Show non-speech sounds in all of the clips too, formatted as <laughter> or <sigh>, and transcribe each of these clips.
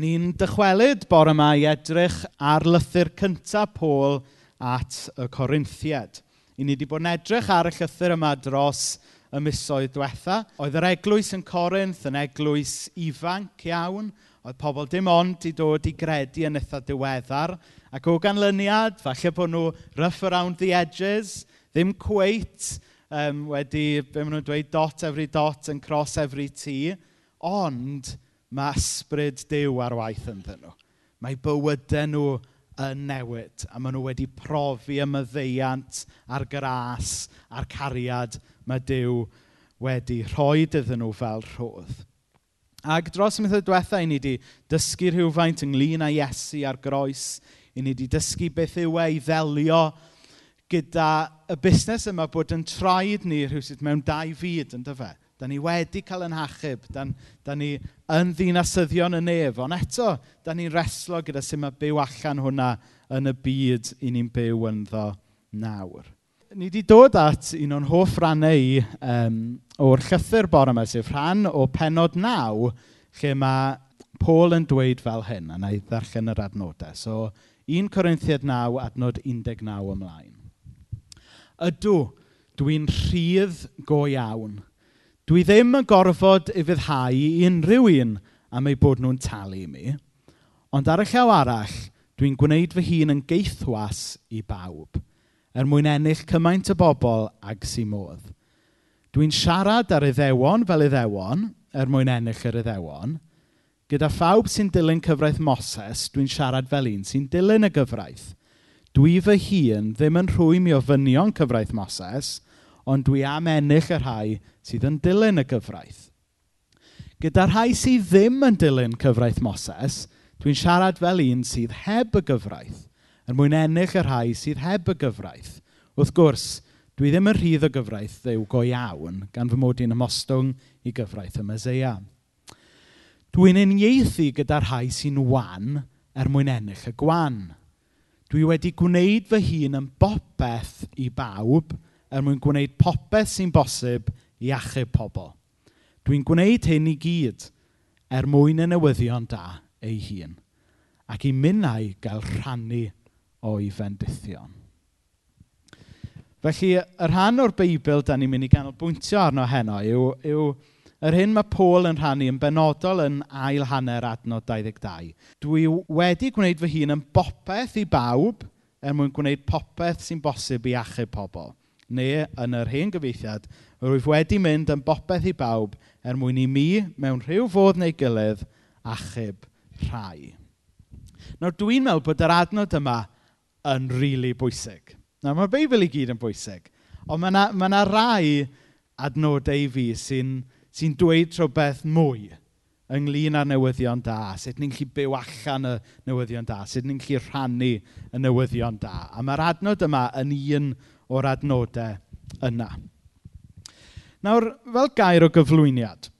Ni'n dychwelyd bore yma i edrych ar lythyr cyntaf Pôl at y Corinthiad. I ni wedi bod yn edrych ar y llythyr yma dros y misoedd diwetha. Oedd yr eglwys yn Corinth yn eglwys ifanc iawn. Oedd pobl dim ond i dod i gredu yn eitha diweddar. Ac o ganlyniad, falle bod nhw rough around the edges, ddim cweit um, wedi, be maen nhw'n dweud, dot every dot and cross every T. Ond mae ysbryd Duw ar waith ynddyn nhw. Mae bywydau nhw yn newid a maen nhw wedi profi y myddeiant a'r gras a'r cariad mae dew wedi rhoi iddyn nhw fel rhodd. Ac dros y mythod diwetha, i ni wedi dysgu rhywfaint ynglyn â Iesu a'r groes. I ni wedi dysgu beth yw e i ddelio gyda y busnes yma bod yn traed ni rhywsyd mewn dau fyd, yn dyfe? Da ni wedi cael yn hachub. Da, da ni yn ddinasyddion y nef. Ond eto, da ni'n reslo gyda sut mae byw allan hwnna yn y byd i ni'n byw ynddo nawr. Ni wedi dod at un o'n hoff rannau i um, o'r llythyr bore yma, sef rhan o penod naw, lle mae Paul yn dweud fel hyn, a na i ddarllen yr adnodau. So, 1 Corinthiad 9, adnod 19 ymlaen. Ydw, dwi'n rhydd go iawn – Dwi ddim yn gorfod i fyddhau i unrhyw un am ei bod nhw'n talu mi, ond ar y llaw arall, dwi'n gwneud fy hun yn geithwas i bawb, er mwyn ennill cymaint o bobl ag si modd. Dwi'n siarad ar iddewon fel iddewon, er mwyn ennill yr iddewon. Gyda phawb sy'n dilyn cyfraith Moses, dwi'n siarad fel un sy'n dilyn y gyfraith. Dwi fy hun ddim yn rhwym i ofynion cyfraith Moses, ond dwi am ennill y rhai sydd yn dilyn y gyfraith. Gyda rhai sydd ddim yn dilyn cyfraith Moses, dwi'n siarad fel un sydd heb y gyfraith, er mwyn ennill y rhai sydd heb y gyfraith. Wrth gwrs, dwi ddim yn rhydd o gyfraith ddew go iawn, gan fy mod i'n ymostwng i gyfraith y Meseia. Dwi'n uniaethu gyda rhai sy'n wan er mwyn ennill y gwan. Dwi wedi gwneud fy hun yn bopeth i bawb, er mwyn gwneud popeth sy'n bosib i achub pobl. Dwi'n gwneud hyn i gyd er mwyn y newyddion da ei hun ac i minnau gael rhannu o'i fendithion. Felly, y rhan o'r Beibl da ni'n mynd i ganolbwyntio arno heno yw, yw yr hyn mae Paul yn rhannu yn benodol yn ail hanner adnod 22. Dwi wedi gwneud fy hun yn bopeth i bawb er mwyn gwneud popeth sy'n bosib i achub pobl neu yn yr hen gyfeithiad, rwyf wedi mynd yn bopeth i bawb er mwyn i mi, mewn rhyw fodd neu gilydd, achub rhai. Nawr dwi'n meddwl bod yr adnod yma yn rili really bwysig. Nawr mae'r Beibl i gyd yn bwysig, ond mae yna, yna rai adnodau i fi sy'n sy dweud rhywbeth mwy ynglyn â'r newyddion da, sut ni'n gallu byw allan y newyddion da, sut ni'n gallu rhannu y newyddion da. A mae'r adnod yma yn un o'r adnodau yna. Nawr, fel gair o gyflwyniad,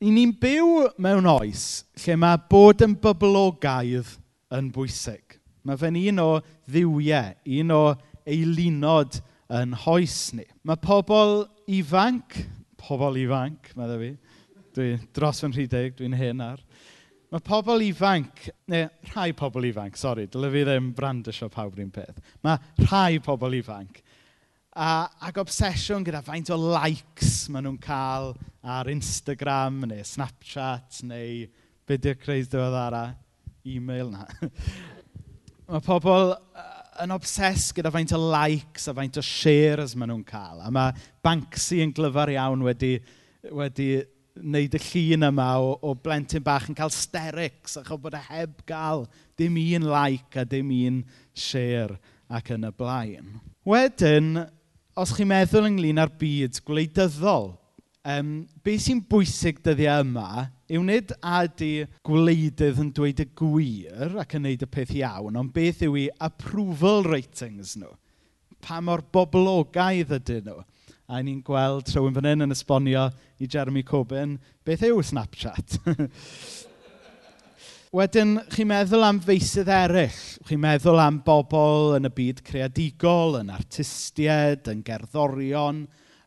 i ni'n byw mewn oes lle mae bod yn boblogaidd yn bwysig. Mae fe'n un o ddiwiau, un o eilinod yn hoes ni. Mae pobl ifanc, pobl ifanc, mae fi, dwi dros fy rhydeg, dwi'n hen ar. Mae pobl ifanc, neu rhai pobl ifanc, sori, dyle fi ddim brandysio pawb rhywun peth. Mae rhai pobl ifanc a, ac obsesiwn gyda faint o likes maen nhw'n cael ar Instagram neu Snapchat neu be di'r creis diwedd ara, e-mail na. <laughs> mae pobl yn obses gyda faint o likes a faint o shares maen nhw'n cael. A mae Banksy yn glyfar iawn wedi, wedi wneud y llun yma o, o blentyn bach yn cael sterics a bod e heb gael dim un like a dim un share ac yn y blaen. Wedyn, os chi'n meddwl ynglyn â'r byd gwleidyddol, um, be sy'n bwysig dyddiau yma yw nid a di gwleidydd yn dweud y gwir ac yn neud y peth iawn, ond beth yw i approval ratings nhw. Pa mor boblogaidd ydyn nhw. A ni'n gweld rhywun fan hyn yn esbonio i Jeremy Corbyn, beth yw Snapchat? <laughs> Wedyn, chi'n meddwl am feisydd eraill. Chi'n meddwl am bobl yn y byd creadigol, yn artistiaid, yn gerddorion,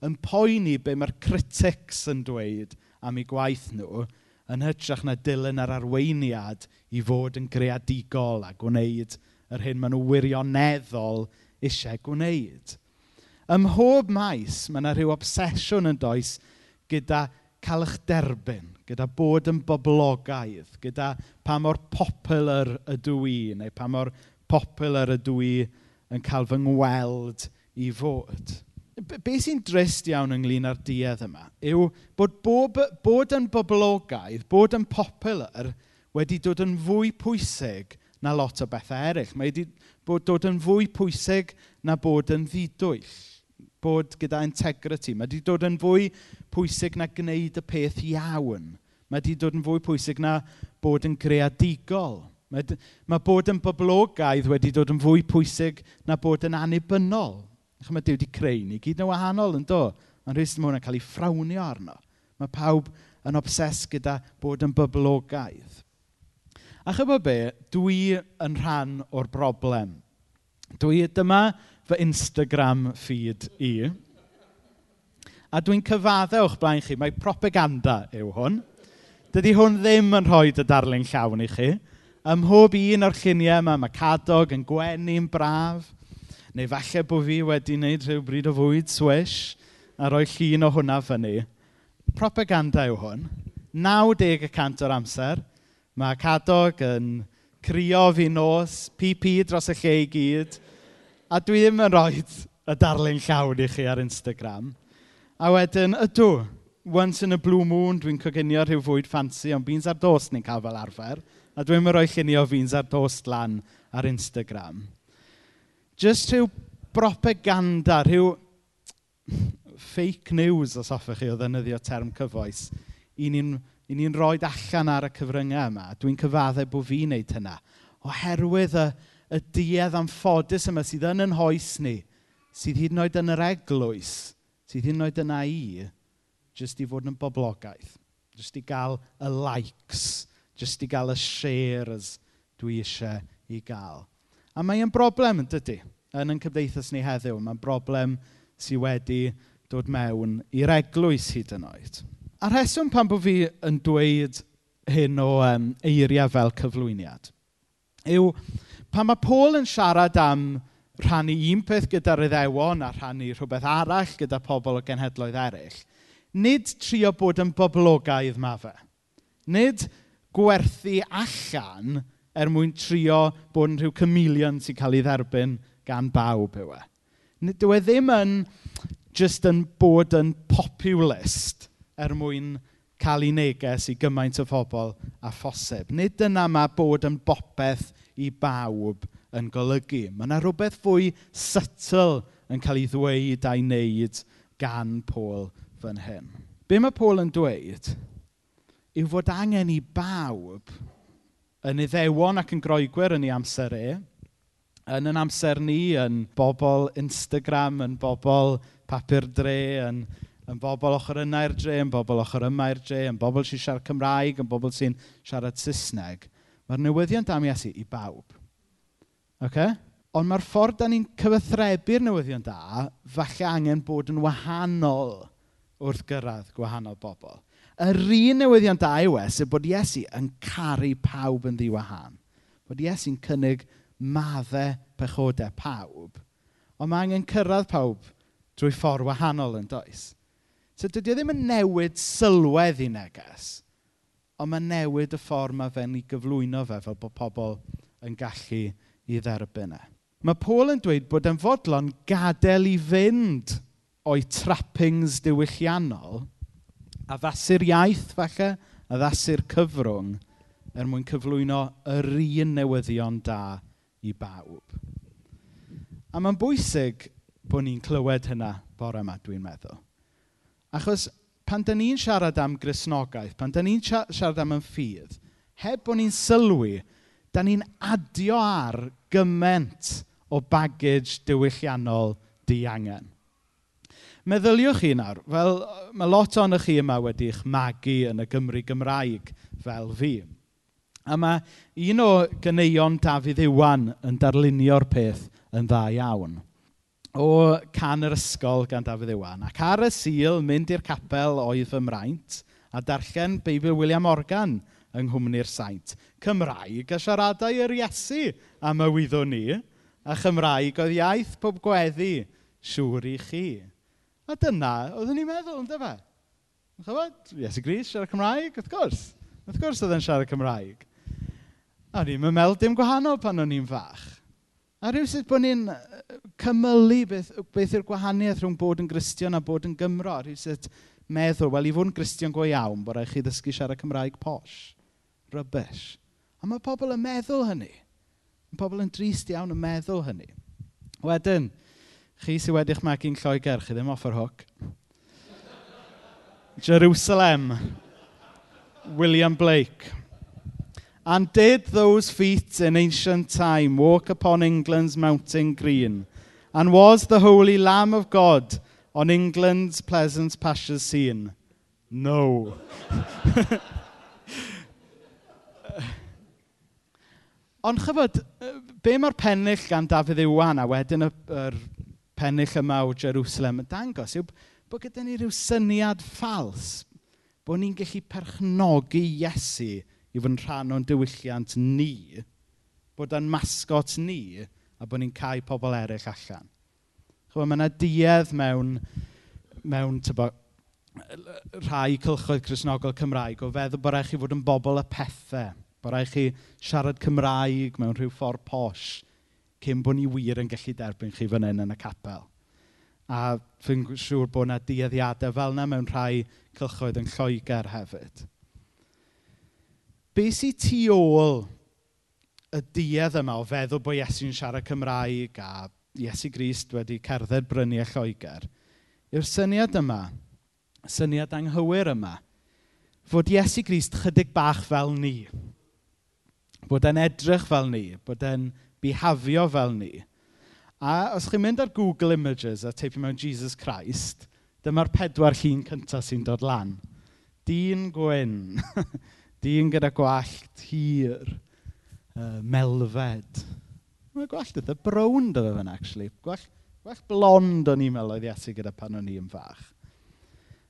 yn poeni be mae'r critics yn dweud am eu gwaith nhw, yn hytrach na dilyn yr arweiniad i fod yn greadigol a gwneud yr hyn maen nhw wirioneddol eisiau gwneud. Ym mhob maes, mae yna rhyw obsesiwn yn does gyda cael eich derbyn, gyda bod yn boblogaidd, gyda pa mor popular ydw i, neu pa mor popular ydw i yn cael fy ngweld i fod. Be, sy'n drist iawn ynglyn â'r duedd yma yw bod bob, bod yn boblogaidd, bod yn popular, wedi dod yn fwy pwysig na lot o bethau eraill. Mae wedi bod, dod yn fwy pwysig na bod yn ddidwyll bod gyda integrity. Mae wedi dod yn fwy pwysig na gwneud y peth iawn. Mae wedi dod yn fwy pwysig na bod yn greadigol. Mae, mae bod yn boblogaidd wedi dod yn fwy pwysig na bod yn anibynnol. Ach, mae Dyw wedi creu ni gyd yn wahanol yn do. Ond rhywbeth mae hwnna'n cael ei ffrawnio arno. Mae pawb yn obses gyda bod yn boblogaidd. A chyfo be, dwi yn rhan o'r broblem. Dwi dyma fy Instagram feed i. A dwi'n cyfadde o'ch blaen chi, mae propaganda yw hwn. Dydy hwn ddim yn rhoi dy darlun llawn i chi. Ym mhob un o'r lluniau yma, mae cadog yn gwenu'n braf, neu falle bod fi wedi wneud rhyw bryd o fwyd swish, a rhoi llun o hwnna fyny. Propaganda yw hwn. 90% o'r amser, mae cadog yn crio fi nos, PP dros y lle i gyd, A dwi ddim yn rhoi y darlun llawn i chi ar Instagram. A wedyn, ydw, once in a blue moon, dwi'n coginio rhyw fwyd ffansi, ond beans ar dost ni'n cael fel arfer. A dwi'n mynd rhoi llunio beans ar dost lan ar Instagram. Just rhyw propaganda, rhyw fake news, os hoffech chi o ddynyddio term cyfoes, i ni'n i ni'n rhoi allan ar y cyfryngau yma. Dwi'n cyfaddau bod fi'n neud hynna. Oherwydd y, y duedd anffodus yma sydd yn yn hoes ni, sydd hyd yn oed yn yr eglwys, sydd hyd yn oed yna i, jyst i fod yn boblogaeth, jyst i gael y likes, jyst i gael y shares dwi eisiau i gael. A mae e'n broblem yn dydy yn yn cymdeithas ni heddiw. Mae'n broblem sydd wedi dod mewn i'r eglwys hyd yn oed. A rheswm pan bod fi yn dweud hyn o um, eiriau fel cyflwyniad yw pan mae Paul yn siarad am rhannu un peth gyda'r iddewon a rhannu rhywbeth arall gyda pobl o genhedloedd eraill, nid trio bod yn boblogaidd ma fe. Nid gwerthu allan er mwyn trio bod yn rhyw chameleon sy'n cael ei dderbyn gan bawb yw e. Dyw e ddim yn just yn bod yn populist er mwyn cael ei neges i gymaint o phobl a phosib. Nid dyna mae bod yn bopeth i bawb yn golygu. Mae yna rhywbeth fwy sytl yn cael ei ddweud a'i wneud gan Paul fan hyn. Be mae Paul yn dweud yw fod angen i bawb yn iddewon ac yn groegwyr yn ei amser e, yn yn amser ni, yn bobl Instagram, yn bobl papur dre, yn, yn bobl ochr yna i'r dre, yn bobl ochr yma i'r dre, yn bobl sy'n siarad Cymraeg, yn bobl sy'n siarad Saesneg. Mae'r newyddion am Iesu i bawb. Okay? Ond mae'r ffordd da ni'n cyfathrebu'r newyddion da, falle angen bod yn wahanol wrth gyrraedd gwahanol bobl. Yr un newyddion da yw es y bod Iesu yn caru pawb yn ddiwahan. Bod Iesu'n cynnig maddau pechodau pawb. Ond mae angen cyrraedd pawb drwy ffordd wahanol yn does. So dydy o ddim yn newid sylwedd i neges, Ond ma' newid y ffordd mae fe'n ei gyflwyno fe fel bod pobl yn gallu i dderbyn e. Mae Paul yn dweud bod yn fodlon gadael i fynd o'i trappings diwylliannol addasu'r iaith falle, addasu'r cyfrwng er mwyn cyflwyno yr un newyddion da i bawb. A mae'n bwysig bod ni'n clywed hynna bore yma, dwi'n meddwl. Achos pan da ni'n siarad am grisnogaeth, pan da ni'n siarad am yn ffydd, heb bod ni'n sylwi, da ni'n adio ar gyment o baggage diwylliannol diangen. Meddyliwch chi nawr, fel mae lot o'n chi yma wedi'ch magu yn y Gymru Gymraeg fel fi. A mae un o gyneuon Dafydd Iwan yn darlunio'r peth yn dda iawn o Can yr Ysgol gan Dafydd Iwan. Ac ar y sil, mynd i'r capel oedd fy mraint a darllen Beibl William Morgan yng Nghymru'r Saint. Cymraeg a siaradau yr Iesu am y wyddwn ni, a Chymraeg oedd iaith pob gweddi siŵr i chi. A dyna, oeddwn ni'n meddwl, ynddo fe? Chybod, Iesu Gris, siarad Cymraeg, wrth gwrs. Wrth gwrs oedd e'n siarad Cymraeg. A ni'n meddwl dim gwahanol pan o'n i'n fach. A rywsut bod ni'n cymylu beth, beth yw'r gwahaniaeth rhwng bod yn Gristion a bod yn Gymro. Rywsut meddwl, wel, i fod yn Gristion go iawn, bod rhaid chi ddysgu siarad Cymraeg posh. Rybys. A mae pobl yn meddwl hynny. Mae pobl yn drist iawn yn meddwl hynny. Wedyn, chi sydd wedi'ch magu'n Lloegr, chi ddim off yr. Jerusalem. William Blake. And did those feet in ancient time walk upon England's mountain green? And was the holy Lamb of God on England's pleasant pastures seen? No. <laughs> Ond chyfod, be mae'r pennill gan Dafydd Iwan a wedyn y, yr pennill yma o Jerusalem yn dangos yw bod gyda ni rhyw syniad ffals bod ni'n gallu perchnogi Iesu i fod yn rhan o'n diwylliant ni, bod yn masgot ni, a bod ni'n cael pobl eraill allan. Chwa, mae yna duedd mewn, mewn tybo, rhai cylchoedd Cresnogol Cymraeg o feddwl bod rhaid chi fod yn bobl y pethau, bod rhaid chi siarad Cymraeg mewn rhyw ffordd posh, cyn bod ni wir yn gallu derbyn chi fan hyn yn y capel. A fi'n siŵr bod yna dueddiadau fel yna mewn rhai cylchoedd yn Lloegr hefyd. Be sy'n tu ôl y duedd yma o feddwl bod Iesu'n siarad Cymraeg a Iesu Grist wedi cerdded bryniau Lloegr yw'r syniad yma, syniad anghywir yma, fod Iesu Grist chydig bach fel ni. Bod e'n edrych fel ni, bod e'n bihafio fel ni. A os chi'n mynd ar Google Images a teipio mewn Jesus Christ, dyma'r pedwar llun cyntaf sy'n dod lan. Dyn gwyn. <laughs> Dyn gyda gwallt hir, uh, melfed. Mae gwallt eitha brown dy fe fan, actually. Gwallt, gwallt blond o'n i'n meddwl oedd Iesu gyda pan o'n i'n fach.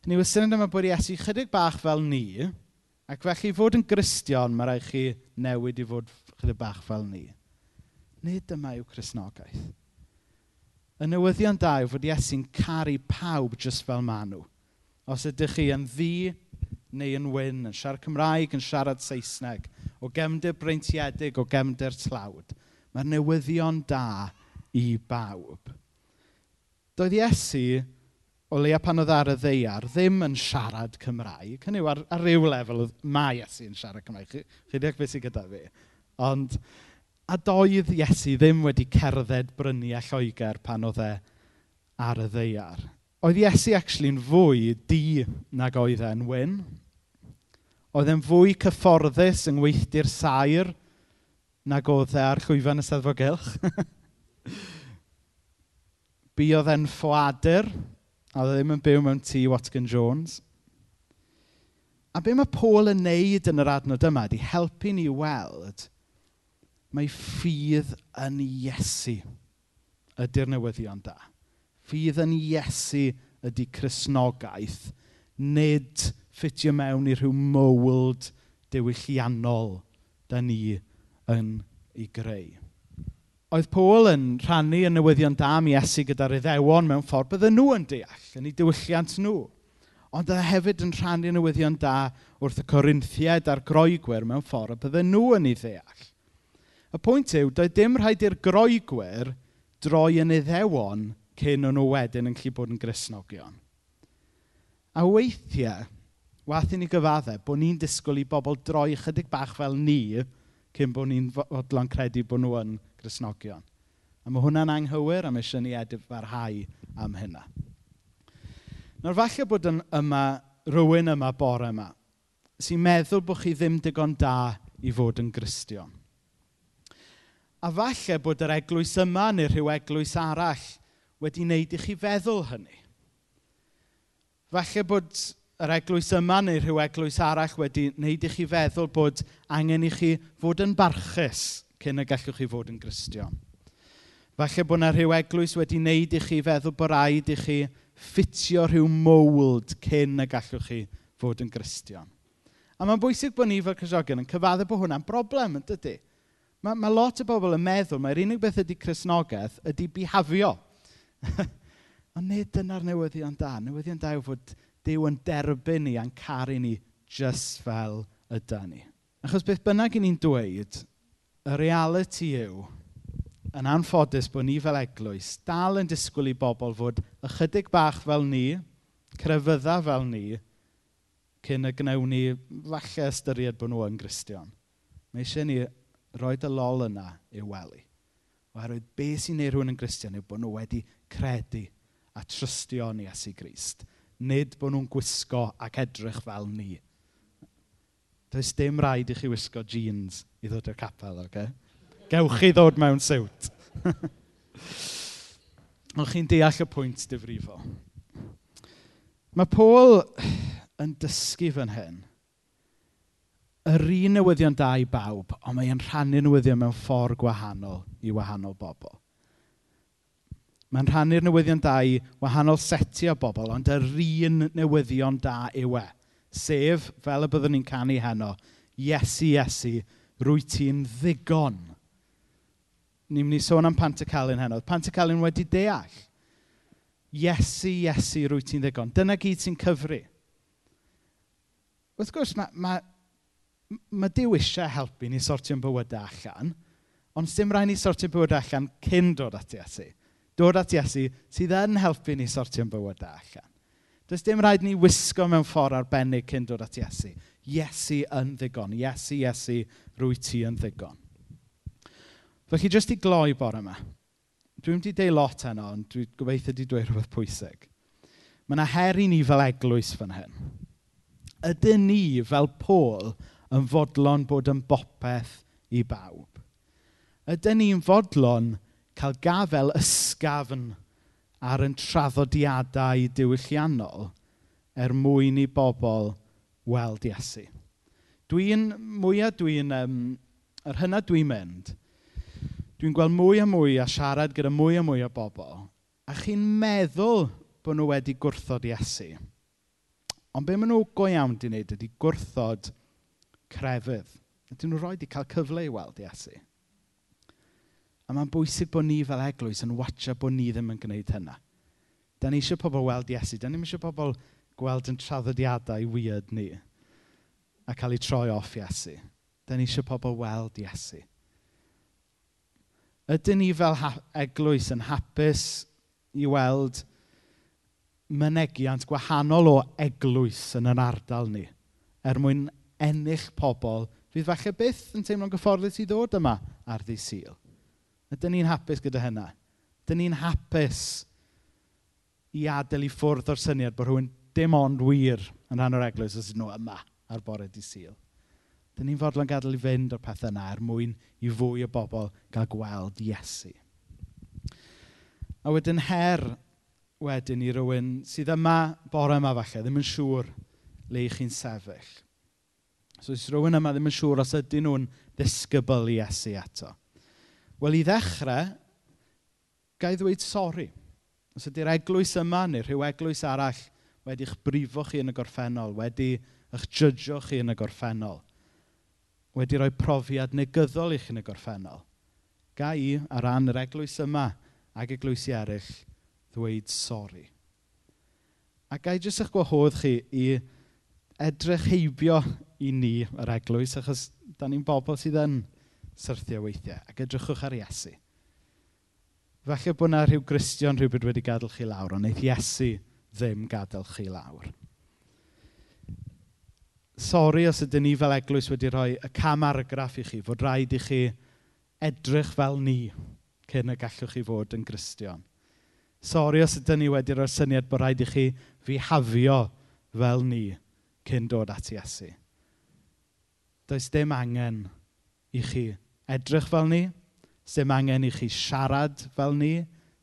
Ni yw, syniad yma bod Iesu chydig bach fel ni, ac felly fod yn gristion, mae rhaid chi newid i fod chydig bach fel ni. Nid yma yw Cresnogaeth. Y newyddion da yw fod Iesu'n caru pawb jyst fel maen nhw. Os ydych chi yn ddi neu yn wyn, yn siarad Cymraeg, yn siarad Saesneg, o gefndir breintiedig, o gefndir tlawd. Mae'r newyddion da i bawb. Doedd Iesu, o leia pan oedd ar y ddeiar, ddim yn siarad Cymraeg. Hynny yw, ar, ar ryw lefel, mae Iesu yn siarad Cymraeg. Chi, chi ddeall beth sy'n gyda fi. Ond, a doedd Iesu ddim wedi cerdded brynu a Lloegr pan oedd e ar y ddeiar. Oedd Iesu actually'n fwy di nag oedd e'n wyn. Oedd e'n fwy cyfforddus yng ngweithdir sair nag oedd e ar llwyfan y seddfogylch. <laughs> Buodd e'n ffwadur a oedd e ddim yn byw mewn tŷ Watkin Jones. A be mae Paul yn neud yn yr adnod yma ydy helpu ni weld mae ffydd yn Iesu ydy'r newyddion da. Ffydd yn Iesu ydy Cresnogaeth, nid Iesu ffitio mewn i rhyw mold diwylliannol da ni yn ei greu. Oedd Paul yn rhannu y newyddion da am Iesu gyda'r iddewon mewn ffordd bydden nhw yn deall, yn ei diwylliant nhw. Ond oedd e hefyd yn rhannu newyddion da wrth y Corinthiaid a'r groegwyr mewn ffordd bydden nhw yn ei ddeall. Y pwynt yw, doedd dim rhaid i'r groegwyr droi yn iddewon cyn o'n nhw wedyn yn gallu bod yn grisnogion. A weithiau, wath i ni gyfaddau bod ni'n disgwyl i bobl droi chydig bach fel ni cyn bod ni'n fodlon credu bod nhw yn grisnogion. A mae hwnna'n anghywir a mae eisiau ni edrych am hynna. Nawr falle bod yn yma, rhywun yma bore yma sy'n meddwl bod chi ddim digon da i fod yn Gristion. A falle bod yr eglwys yma neu rhyw eglwys arall wedi wneud i chi feddwl hynny. Falle bod yr eglwys yma neu rhyw eglwys arall wedi wneud i chi feddwl bod angen i chi fod yn barchus cyn y gallwch chi fod yn gristion. Falle bod yna rhyw eglwys wedi wneud i chi feddwl bod rhaid i chi ffitio rhyw mold cyn y gallwch chi fod yn gristion. A mae'n bwysig bod ni fel Crisnogion yn cyfadda bod hwnna'n broblem, yn dydy? Mae, mae lot o bobl yn meddwl mae'r unig beth ydy Cresnogaeth ydy bihafio. <laughs> Ond nid dyna'r newyddion da. Newyddion da yw fod Dyw yn derbyn ni a'n caru ni just fel ydy ni. Achos beth bynnag i ni'n dweud, y reality yw, yn anffodus bod ni fel eglwys dal yn disgwyl i bobl fod ychydig bach fel ni, crefydda fel ni, cyn y gnewn ni falle ystyried bod nhw yn Gristion. Mae eisiau ni roi y lol yna i'w wely. Oherwydd beth sy'n neud rhywun yn Gristion yw bod nhw wedi credu a trystio yn Iesu Grist nid bod nhw'n gwisgo ac edrych fel ni. Does dim rhaid i chi wisgo jeans i ddod i'r capel, oce? Okay? Gewch chi ddod mewn siwt. <laughs> Ond chi'n deall y pwynt difrifol. Mae Paul yn dysgu fan hyn yr un newyddion da i bawb, ond mae'n rhannu newyddion mewn ffordd gwahanol i wahanol bobl. Mae'n rhannu'r newyddion da i wahanol setio bobl, ond yr un newyddion da yw e. Sef, fel y byddwn ni'n canu heno, Iesu, Iesu, rwy ti'n ddigon. Ni'n mynd i sôn am Pantacalun heno. Pantacalun wedi deall. Iesu, Iesu, rwy ti'n ddigon. Dyna gyd sy'n cyfru. Wrth gwrs, mae ma, ma Dyw eisiau helpu ni sortio'n bywydau allan, ond dim rhaid ni sortio'n bywydau allan cyn dod at Iesu dod at Iesu sydd yn helpu ni sortio'n bywydau allan. Does dim rhaid ni wisgo mewn ffordd arbennig cyn dod at Iesu. Iesu yn ddigon. Iesu, Iesu, rwy ti yn ddigon. Felly, jyst i gloi bore yma, dwi'n wedi deud lot heno, ond dwi'n gobeithio wedi dweud rhywbeth pwysig. Mae yna her i ni fel eglwys fan hyn. Ydyn ni fel Pôl yn fodlon bod yn bopeth i bawb? Ydyn ni'n fodlon cael gafel ysgafn ar yn traddodiadau diwylliannol er mwyn i bobl weld Iesu. Dwi'n, mwyaf dwi'n, um, yr hynna dwi'n mynd, dwi'n gweld mwy a mwy a siarad gyda mwy a mwy o bobl, a chi'n meddwl bod nhw wedi gwrthod Iesu. Ond be maen nhw go iawn di wneud ydy gwrthod crefydd. Ydyn nhw roi di cael cyfle i weld Iesu. A mae'n bwysig bod ni fel eglwys yn watcha bod ni ddim yn gwneud hynna. Da ni eisiau pobl weld Iesu. Da ni eisiau pobl gweld yn traddodiadau weird ni a cael ei troi off Iesu. Da ni eisiau pobl weld Iesu. Ydyn ni fel eglwys yn hapus i weld mynegiant gwahanol o eglwys yn yn ardal ni er mwyn ennill pobl fydd falle byth yn teimlo'n gyfforddus i ddod yma ar ddi syl. Ydyn ni'n hapus gyda hynna? Ydyn ni'n hapus i adael i ffwrdd o'r syniad bod rhywun dim ond wir yn rhan o'r eglwys os ydyn nhw yma ar bore di syl. Dyn ni'n fodlon gadael i fynd o'r pethau yna er mwyn i fwy o bobl gael gweld Iesu. A wedyn her wedyn i rywun sydd yma bore yma falle, ddim yn siŵr le i chi'n sefyll. So os rhywun yma ddim yn siŵr os ydyn nhw'n ddisgybl i Iesu eto. Wel, i ddechrau, ga i ddweud sori. Os ydy'r eglwys yma neu rhyw eglwys arall wedi'ch brifo chi yn y gorffennol, wedi eich jydgio chi yn y gorffennol, wedi rhoi profiad negyddol i chi yn y gorffennol, ga i ar ran yr eglwys yma ac eglwysi eraill ddweud sori. A ga i jyst eich gwahodd chi i edrych heibio i ni yr eglwys, achos da ni'n bobl sydd yn syrthio weithiau. Ac edrychwch ar Iesu. Falle bod yna rhyw Gristion rhywbeth wedi gadael chi lawr, ond wneud Iesu ddim gadael chi lawr. Sori os ydyn ni fel eglwys wedi rhoi y camaragraff i chi, fod rhaid i chi edrych fel ni cyn y gallwch chi fod yn Gristion. Sori os ydyn ni wedi rhoi'r syniad bod rhaid i chi fihafio fel ni cyn dod at Iesu. Does dim angen i chi edrych fel ni, sy'n angen i chi siarad fel ni,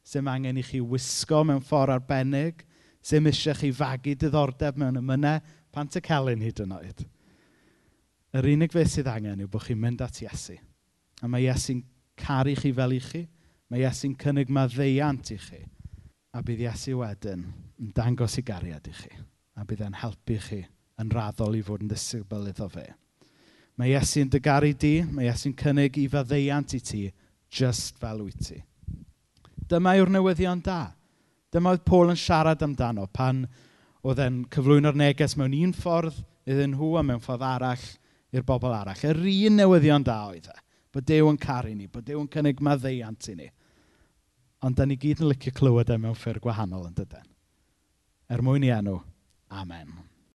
sy'n angen i chi wisgo mewn ffordd arbennig, sy'n eisiau chi fagu diddordeb mewn ymynau, pan ty celyn hyd yn oed. Yr unig beth sydd angen yw bod chi'n mynd at Iesu. A mae Iesu'n caru chi fel i chi. Mae Iesu'n cynnig maddeiant i chi. A bydd Iesu wedyn yn dangos i gariad i chi. A bydd e'n helpu chi yn raddol i fod yn ddisgybl iddo fe. Mae Iesu'n dygaru di, mae Iesu'n cynnig i faddeiant i ti, just fel wyt ti. Dyma yw'r newyddion da. Dyma oedd Paul yn siarad amdano pan oedd e'n cyflwyno'r neges mewn un ffordd iddyn nhw a mewn ffordd arall i'r bobl arall. Yr un newyddion da oedd e. Bod Dew yn caru ni, bod Dew yn cynnig maddeiant i ni. Ond da ni gyd yn licio clywed e mewn ffurf gwahanol yn dydyn. Er mwyn i enw, Amen.